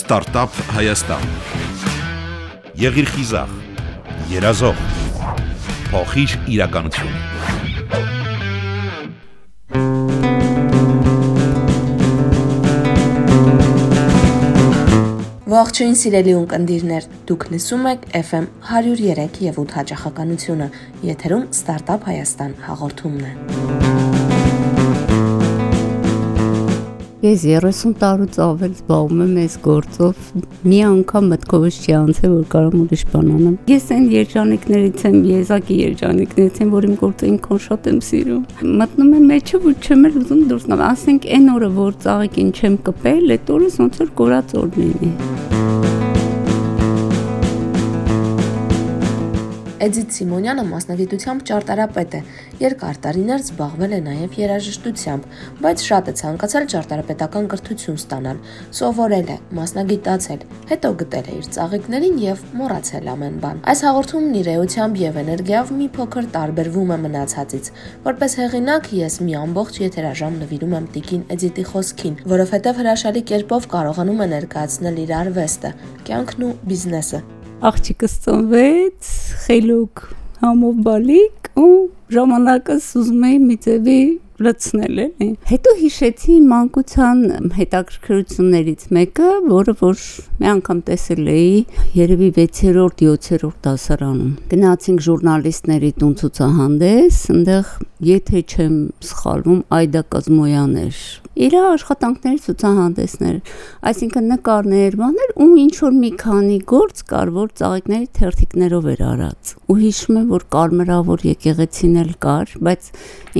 Ստարտափ Հայաստան։ Եղիր խիզախ, երազող, փոխիր իրականություն։ Ողջույն սիրելի ունկնդիրներ, դուք լսում եք FM 103 եւ 8 հաճախականությունը։ Եթերում Ստարտափ Հայաստան հաղորդումն է։ Ես 30 տարուց ավել զբաղվում եմ այս գործով։ Մի անգամ մտքովս չի անցել, որ կարամ ուրիշ բան անեմ։ Ես այն երջանիկներից եմ, եզակի երջանիկներից եմ, որ իմ գործը ինքան շատ եմ սիրում։ Մտնում եմ մեջը ու չեմ էլ ուզում դուրս գալ։ Ասենք այն օրը, որ ծաղիկին չեմ կպել, այդ օրը ոնց որ կորած օր լինի։ Էդիթ Սիմոնյանը մասնագիտությամբ ճարտարապետ է։ Երկար տարիներ զբաղվել է նաև երաժշտությամբ, բայց շատ է ցանկացել ճարտարապետական կրթություն ստանալ։ Սովորել է, մասնագիտացել, հետո գտել է իր ծաղիկներին եւ մոռացել ամեն բան։ Այս հաղորդումն իր էությամբ եւ էներգիայով մի փոքր տարբերվում է մնացածից։ Որպես հեղինակ ես մի ամբողջ եթերաժամ նվիրում եմ Տիկին Էդիթի խոսքին, որովհետեւ հրաշալի կերպով կարողանում է ներկայացնել իր արվեստը, կյանքն ու բիզնեսը աղջիկս ծնվեց, խելոք համով բալիկ ու ժամանակս ուզում էի մի ձևի լցնել էլի։ Հետո հիշեցի մանկության հետաքրքրություններից մեկը, որը որ մի անգամ տեսել էի երևի 6-րդ, 7-րդ դասարանում։ Գնացինք ժուրնալիստների տուն ցուցահանդես, այնտեղ եթե չեմ սխալվում, Այդա Կազմոյան էր իր աշխատանքների ցուցահանդեսներ, այսինքն նկարներ, բաներ ու ինչ որ մի քանի գործ կար, որ ծաղիկների թերթիկներով էր արած։ Ու հիշում եմ, որ կարմրավոր եկեղեցին էլ կար, բայց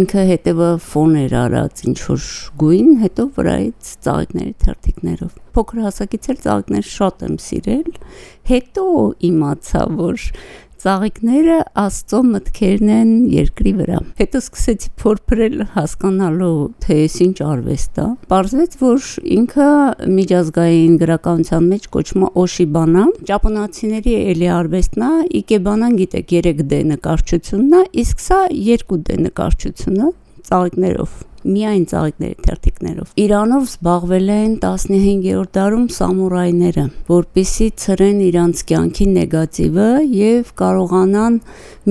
ինքը հետևը ֆոն էր արած ինչ որ գույն, հետո վրայից ծաղիկների թերթիկներով փոքր հասակից էլ ծաղիկներ շատ եմ սիրել։ Հետո իմացա, որ ծաղիկները Աստծո մտքերն են երկրի վրա։ Հետո սկսեցի փորփրել հասկանալու թե ինչ արվեստ է։ Պարզվեց, որ ինքը միջազգային գրականության մեջ կոչվում է Օշիբանա, ճապոնացիների էլի արվեստն է, Իկեբանան գիտեք 3D նկարչությունն է, իսկ սա 2D նկարչությունն է ծաղիկներով միայն ծաղիկների թերթիկներով։ Իրանով զբաղվել են 15-րդ դարում սամուրայները, որպիսի ծրեն իրանց կյանքի նեգատիվը եւ կարողանան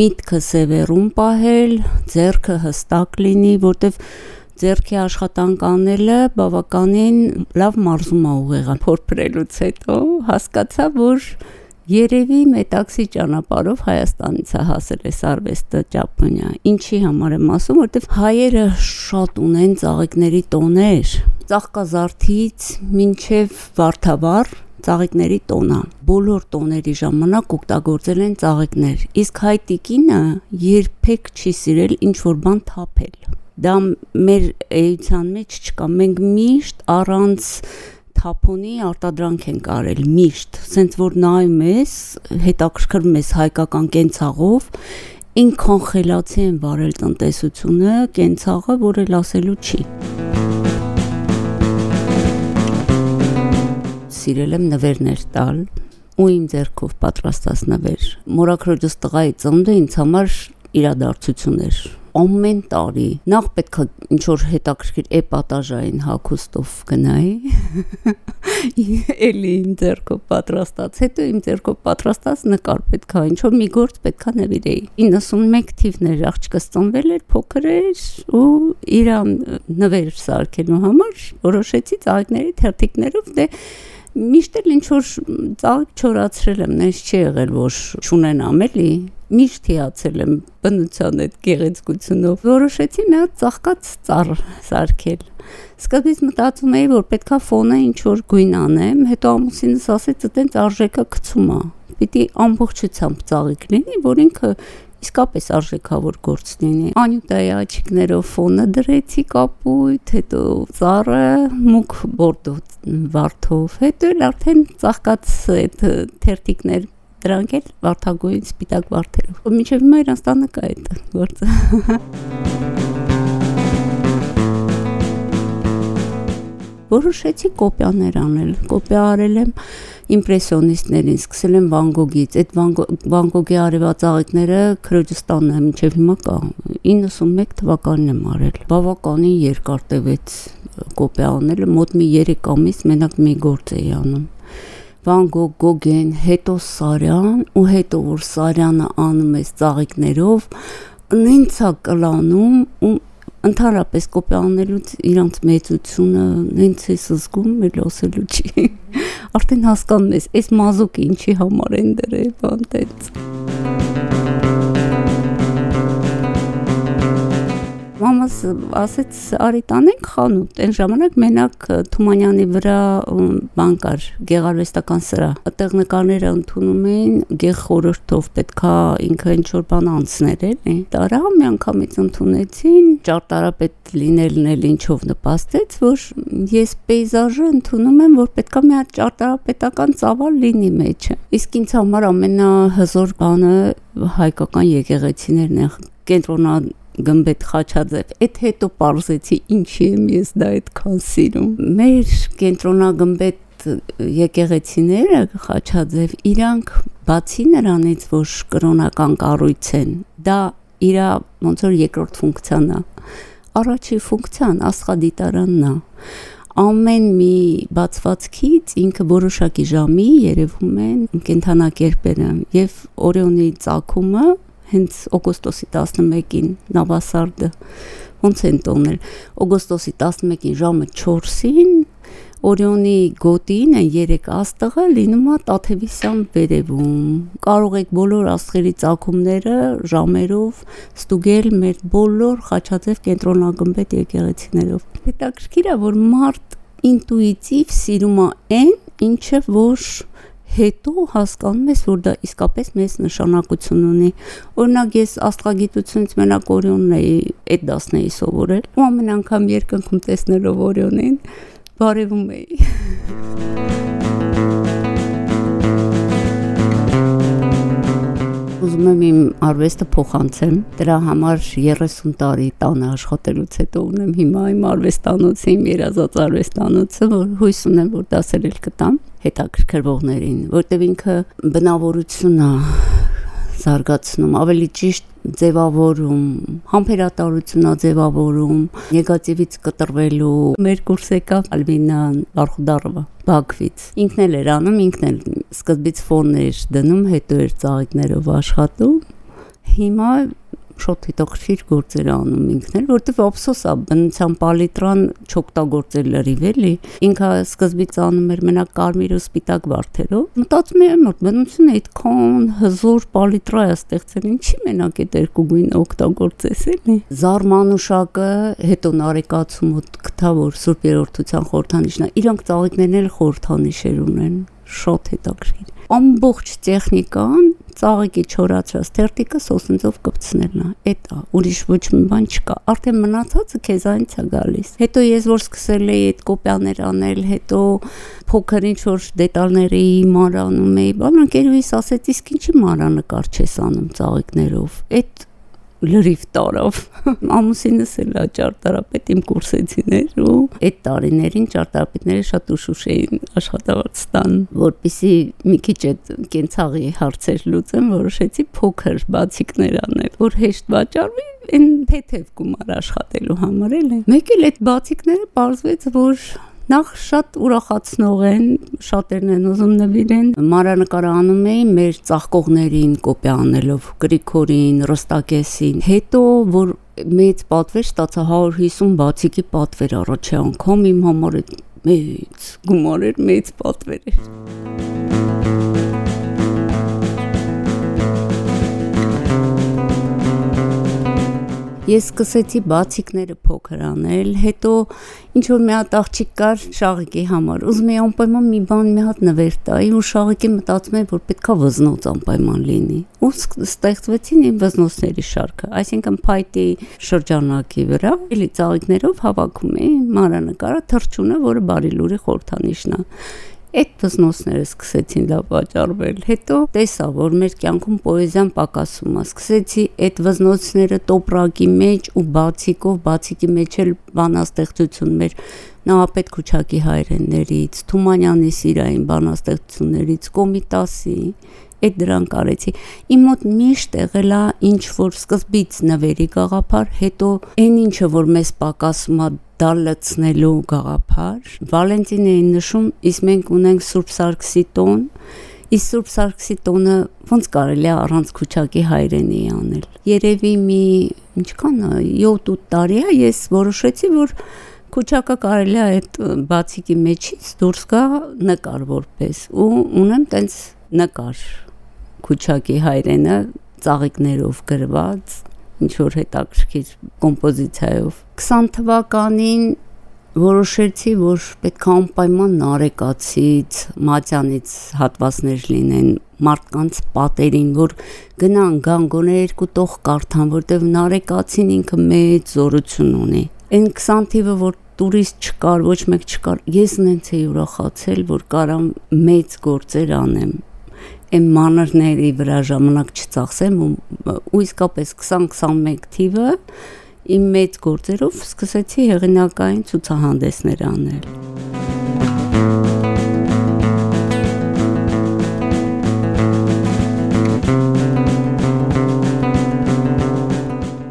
միտքը սևեռում պահել, ձեռքը հստակ լինի, որտեվ ձերքի աշխատանք անելը բավականին լավ մարզում է ուղեղը փորփրելուց հետո հասկացա որ Երևի մետաքսի ճանապարհով Հայաստանից է հասել այս արվեստը Ճապոնիա։ Ինչի համար եմ ասում, որովհետև հայերը շատ ունեն ծաղիկների տոներ, ծաղկազարդից մինչև վարդավառ ծաղիկների տոնա։ Բոլոր տոների ժամանակ օգտագործել են ծաղիկներ։ Իսկ հայ տիկինը երբեք չի սիրել ինչ որ բան թափել։ Դա մեր էության մեջ չկա։ Մենք միշտ առանց թափոնի արտադրանք են կարել միշտ, սենց որ նայում ես, հետաքրքրում ես հայկական կենցաղով, ինքան խելացի են վարել տնտեսությունը, կենցաղը, որ էլ ասելու չի։ Սիրել եմ նվերներ տալ, ու իմ ձեռքով պատրաստած նվեր։ Մորակրոջս տղայի ծնունդը ինձ համար իրադարձություն էր ամեն տարի նախ պետք է ինչ որ հետաքրքիր էպատաժային հակոստով գնայի էլի իմ ձեռքով պատրաստած հետո իմ ձեռքով պատրաստած նկար պետք է ինչ որ մի գործ պետք է նվիրեի 91 թիվներ աղջկս ծնվել էր փոքր էր ու իրան նվեր սարքելու համար որոշեցի ծաղիկների թերթիկներով դե միշտ էլ ինչ որ ծաղիկ չորացրել եմ, նես չի եղել, որ չունենամ էլի, միշտ հիացել եմ բնության այդ գեղեցկությունով։ Որոշեցի մի հատ ծաղկած ծառ սարքել։ Սկզբից մտածում էի, որ պետքա ֆոնը ինչ որ գույն անեմ, հետո ամուսինս ասեց, այտենց արժեքը գցում է։ Պիտի ամբողջությամբ ծաղիկ լինի, որ ինքը իսկապես արժեքավոր գործ լինի։ Անյուտայի աչիկներով ֆոնը դրեցի կապույտ, հետո ծառը մուկ բորդո վարդով, հետո էլ արդեն ծաղկած այդ թերթիկներ դրանք էլ վարդագույն սպիտակ վարդերով։ Մինչև հիմա իրանց տանը կա այդ գործը։ Որոշեցի կոպիաներ անել։ Կոպիա արել եմ իմպրեսիոնիստներին, սկսել եմ Վան Գոգից։ Այդ Վան Գոգի արևածաղիկները Քրոջստանն է մինչև հիմա կա։ 91 թվականին եմ արել։ Բավականին երկար տևեց կոպիա անելը, մոտ մի 3 ամիս մենակ մի գործ էի անում Վան Գոգ, Գոգեն, հետո Սարյան ու հետո որ Սարյանը անում է ծաղիկներով, նենցա կլանում ու ընդհանրապես կոպիանելուց իրանց մեծությունը նենց է զգում մեր լոսելու չի։ Արդեն հասկանում ես, այս մազուկը ինչի համար են դրել, բան տենց։ մամաս ասեց արի տանենք խանութ այն ժամանակ մենակ Թումանյանի վրա բան կար գեղարվեստական սրա այդտեղ նկարները ընդունում էին գեղ խորհրդով պետքա ինքը ինչ որ բան անցներ էլի տարա մի անգամից ընդունեցին ճարտարապետ լինելն էլ ինչով նպաստեց որ ես պեյզաժը ընդունում եմ որ պետքա մի հատ ճարտարապետական ծավալ լինի մեջը իսկ ինձ համար ամենահզոր բանը հայկական եկեղեցիներն են կենտրոնա գմբեթ Խաչաձև։ Այդ հետո parzեցի ինչի եմ ես դա այդքան սիրում։ Մեր կենտրոնագմբեթ եկեղեցիները Խաչաձև իրանք բացի նրանից, որ կրոնական կառույց են, դա իր ոնց որ երկրորդ ֆունկցիան է։ Առաջի ֆունկցիան աստղադիտարանն է ամեն մի բացվածքից ինքը որոշակի ժամի երևում են կենթանակերպերը եւ օրեոնի ցակումը հենց օգոստոսի 11-ին Նավասարդը ոնց են տոնել օգոստոսի 11-ին ժամը 4-ին Օրիոնի գոտին են 3 աստղը լինում է Տաթևիսյան վերևում։ Կարող եք բոլոր աստղերի ցակումները ժամերով ստուգել մեր բոլոր Խաչաձև կենտրոնագմբեթ եկեղեցիներով։ Հետաքրքիր է, որ մարդ ինտուիտիվ սիրում է այն, ինչը որ հետո հասկանում ես, որ դա իսկապես մեծ նշանակություն ունի։ Օրինակ ես աստղագիտությունից մենակ Օրիոնն էի այդ դասն էի սովորել, ու ամեն անգամ երկնքում տեսնելով Օրիոնին բարևում էի։ ուզում եմ իմ արվեստը փոխանցեմ։ Դրա համար 30 տարի տանը աշխատելուց հետո ունեմ հիմա իմ արվեստանոցը, իմ երազած արվեստանոցը, որ հույս ունեմ, որ դասել էլ կտամ հետաքրքրվողներին, որտեվ ինքը բնավորություն է զարգացնում, ավելի ճիշտ ձևավորում, համբերատարությունա ձևավորում, նեգատիվից կտրվելու։ Մեր կուրս եկավ Ալվինան Բարխուդարովը Բաքվից։ Ինքն էլ էր անում, ինքն էլ սկզբից ֆոններ դնում, հետո էր ծաղիկներով աշխատում։ Հիմա շատ հետաքրքիր գործեր անում ինքն էլ, որտեվ ափսոս է բնության պալիտրան չօգտագործել լրիվ էլի։ Ինքը սկզբից անում էր մենակ կարմիր ու սպիտակ վարդերով։ Մտածում եմ, որ բնությունը այդքան հզոր պալիտրա է ստեղծել, ինչի մենակ այդ երկու գույնը օգտագործես էլի։ Զարմանուշակը հետո նարեկացում ու գտա որ Սուրբ Երորդության խորհրդանիշն է։ Իրանք ծաղիկներն էլ խորհրդանիշեր ունեն շատ հետաքրքիր ամբողջ տեխնիկան ծաղիկի չորացրած թերթիկը սոսնձով կպցնելն է այդ է ուրիշ ոչ մի բան չկա արդեն մնացածը քեզանից է գալիս հետո ես որ սկսել էի այդ կոպիաներ անել հետո փոքր ինչ որ դետալների մանրանում էի բան ընկերուհիս ասեց իսկ ինչի մանրանկար չես անում ծաղիկներով այդ լրիվ տարավ։ Ամուսինս էլ ճարտարապետ իմ կուրսեցիներ ու այդ տարիներին ճարտարապետները շատ ուշուշ էին աշխատավարձ ստան, որpիսի մի քիչ այդ կենցաղի հարցեր լուծեմ, որոշեցի փոքր բացիկներ անել, որ հեշտ վաճառվի այն թեթև գումար աշխատելու համար էլ Մեկ էլ այդ բացիկները ողջվեց, որ Նախ շատ ուրախացնող են, շատերն են ուզում նվիրեն։ Մանրանկարը անում էի մեր ծաղկողներին կոպի անելով, Գրիգորին, Ռոստակեսին։ Հետո որ մեծ պատվեր ստացա 150 բացիկի պատվեր առաջի անգամ իմ համար մեծ գումար էր, մեծ պատվեր էր։ Ես սկսեցի բացիկները փոքր անել, հետո ինչ որ մի հատ աղջիկ կար շաղիկի համար։ Ուզում էի անպայման մի բան մի հատ նվեր տայի ու շաղիկի մտածում եմ, որ պետքա վզնոց անպայման լինի։ Ու ստեղծվեցին իմ վզնոցների շարքը, այսինքն փայտի շրջանակի վրա, էլի ծաղիկներով հավաքում էի մանրանկարը թրջունը, որը բարի լուրի խորթանիշն է Այդ բզնոսները սկսեցին դա վաճառվել։ Հետո տեսա, որ մեր կյանքում պոեզիան պակասում է։ Սկսեցի այդ բզնոցները տոպրակի մեջ ու բացիկով, բացիկի մեջ էլ բանաստեղծություն մեր Նահապետ Քուչակի հայրեններից, Թումանյանի սիրային բանաստեղծություններից, Կոմիտասի, այդ դրան կարեցի։ Իմ մոտ միշտ եղել է ինչ որ սկզբից նվերի գաղափար, հետո այն ինչը որ մեզ պակասում է դա լցնելու գաղափար։ Վալենտինեին նշում, իսկ մենք ունենք Սուրբ Սարգսի տոն, իսկ Սուրբ Սարգսի տոնը ոնց կարելի է առանց Քուչակի հայրենի անել։ Երևի մի ինչքան 7-8 տարի է ես որոշեցի, որ Քուչակը կարելի է այդ բացիկի մեջից դուրս գա նկար որպես ու ունեմ տենց նկար Քուչակի հայրենը ծաղիկներով գրված ինչ որ հետաքրքիր կոմպոզիցիայով 20 թվականին որոշեցի, որ պետք է անպայման նարեկացից, մատյանից հատվածներ լինեն մարդկանց պատերին, որ գնան գանգոնը երկու տող կարդան, որտեվ նարեկացին ինքը մեծ զորություն ունի։ Այն 20 թիվը, որ տուրիստ չկար, ոչ մեկ չկար, ես նենց էի ուրախացել, որ կարամ մեծ գործեր անեմ այն մանրների վրա ժամանակ չծախսեմ ու, իսկապես 20-21 թիվը իմ մեծ գործերով սկսեցի հեղինակային ցուցահանդեսներ անել։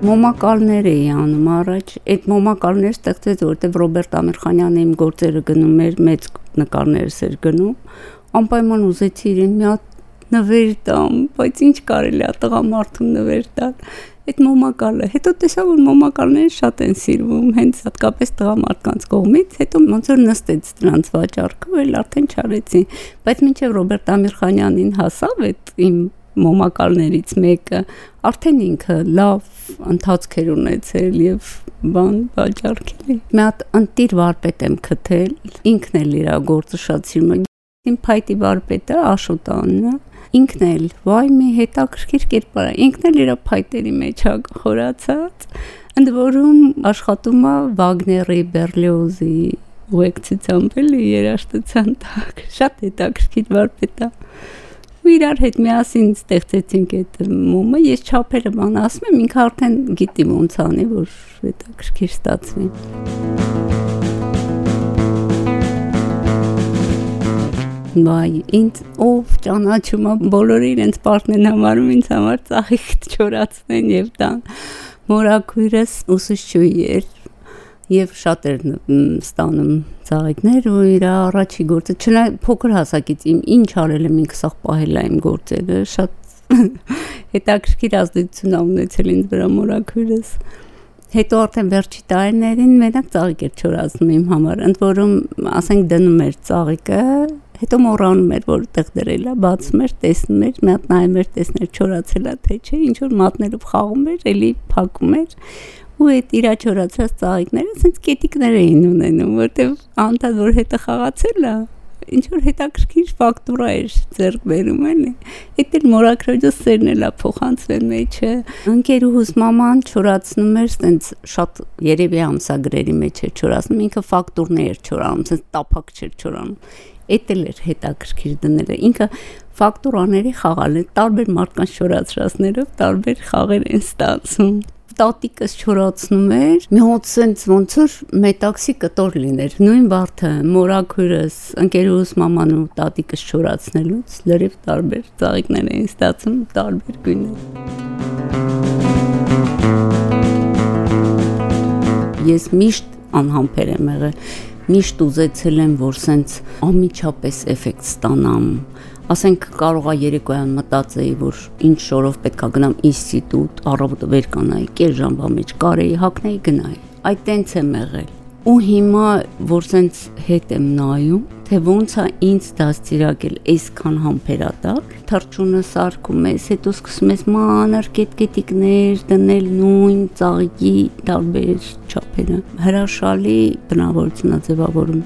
մոմակալներ էի անում առաջ։ Այդ մոմակալներ ստեղծեց, որտեվ Ռոբերտ Ամիրխանյանը իմ գործերը գնում էր, մեծ նկարներս էր գնում։ Անպայման ուզեցի իրեն մի հատ նվեր տամ, բայց ինչ կարելի է տղամարդուն նվեր տալ այդ մոմակալը։ Հետո տեսա, որ մոմակալները շատ են սիրվում, հենց հատկապես տղամարդկանց կողմից, հետո ոնց որ նստեց դրանց վաճառքը, էլ արդեն չարեցի։ Բայց մինչև Ռոբերտ Ամիրխանյանին հասավ այդ իմ մոմակալներից մեկը, արդեն ինքը լավ ընթացք էր ունեցել եւ բան վաճառքելի։ Մի հատ ընտիր վարպետ եմ քթել, ինքն էլ իր գործը շատ սիրում է։ Իմ փայտի վարպետը Աշոտանն ինքն էլ վայ մի հետաքրքիր կերպար է ինքն էլ իր փայտերի մեջ է խորացած ընդ որում աշխատում է Վագների Բերլիոզի ուղեկցությամբ էլի երաշտության տակ շատ հետաքրքիր վարպետ է ու իրար հետ միասին ստեղծեցինք այդ մոմը ես չափերը բան ասում եմ ինքը արդեն գիտի ոնց անի որ հետաքրքիր ստացվի Բայ, ինձ ով ճանաչում է, բոլորը իրենց պարտներն համարում ինձ համար ծաղիկ չորացնեն եւ տան։ Մորակույրս ուսուցչուհի էր եւ շատ էր ստանում ծաղիկներ ու իր առաջի գործը չնայ փոքր հասակից իմ ինչ արել եմ ինքս ախ պահել եմ գործերը շատ հետաքրքիր ազդեցություն ունեցել ինձ վրա մորակույրս հետո արդեն վերջի տարիներին մենակ ծաղիկ էր չորացնում իմ համար ընդ որում ասենք դնում էր ծաղիկը հետո մոռանում էր որտեղ դրել է, բացում էր, տեսնում էր, մի հատ նայում էր, տեսներ չորացել է թե չէ, ինչ որ մատներով խաղում էր, էլի փակում էր ու այդ իրա չորացած ծաղիկները ասենց կետիկներ էին ունենում, որտեվ անդադ որ հետը խաղացել է, ինչ որ հետաքրքիր ֆակտուրա էր ձեռք բերում էլի։ Այդ էլ մորակրոջը սերն էլա փոխանցվել մեջը։ Ընկերուհուս մաման չորացնում էր, սենց շատ երևի ամսագրերի մեջ էր չորացնում, ինքը ֆակտուրներ էր չորանում, սենց տափակ չէր չորանում Էդ էլ էր հետաքրքիր դները։ Ինքը ֆակտուրաների խաղալ է տարբեր մարդկանց շորացրածներով տարբեր խաղեր են ստացում տատիկս չորացնում էր մի հոտ սենց ոնց որ մետաքսի կտոր լիներ նույն բարթը մորակուրս ընկերուս մաման ու տատիկս չորացնելուց լրիվ տարբեր ծաղիկներ էին ստացում տարբեր գույներ ես միշտ անհամբեր եմ եղել միշտ ուզեցել եմ, որ սենց ամիջապես էֆեկտ ստանամ։ Ասենք կարողա երեկոյան մտածեի, որ ինչ շորով պետքա գնամ ինստիտուտ, առավոտը վեր կանայի, կես ժամվա մեջ կարեի հակնեի գնայի։ Այդ տենց եմ եղել ու հիմա որ սենց հետ եմ նայում թե ոնց է ինձ դաստիարակել այսքան համբերատար թրջունը սարկում ես հետո սկսում ես մանր կետկետիկներ դնել նույն ծաղիկի տարբեր չափերը հրաշալի բնավորություն է ձևավորում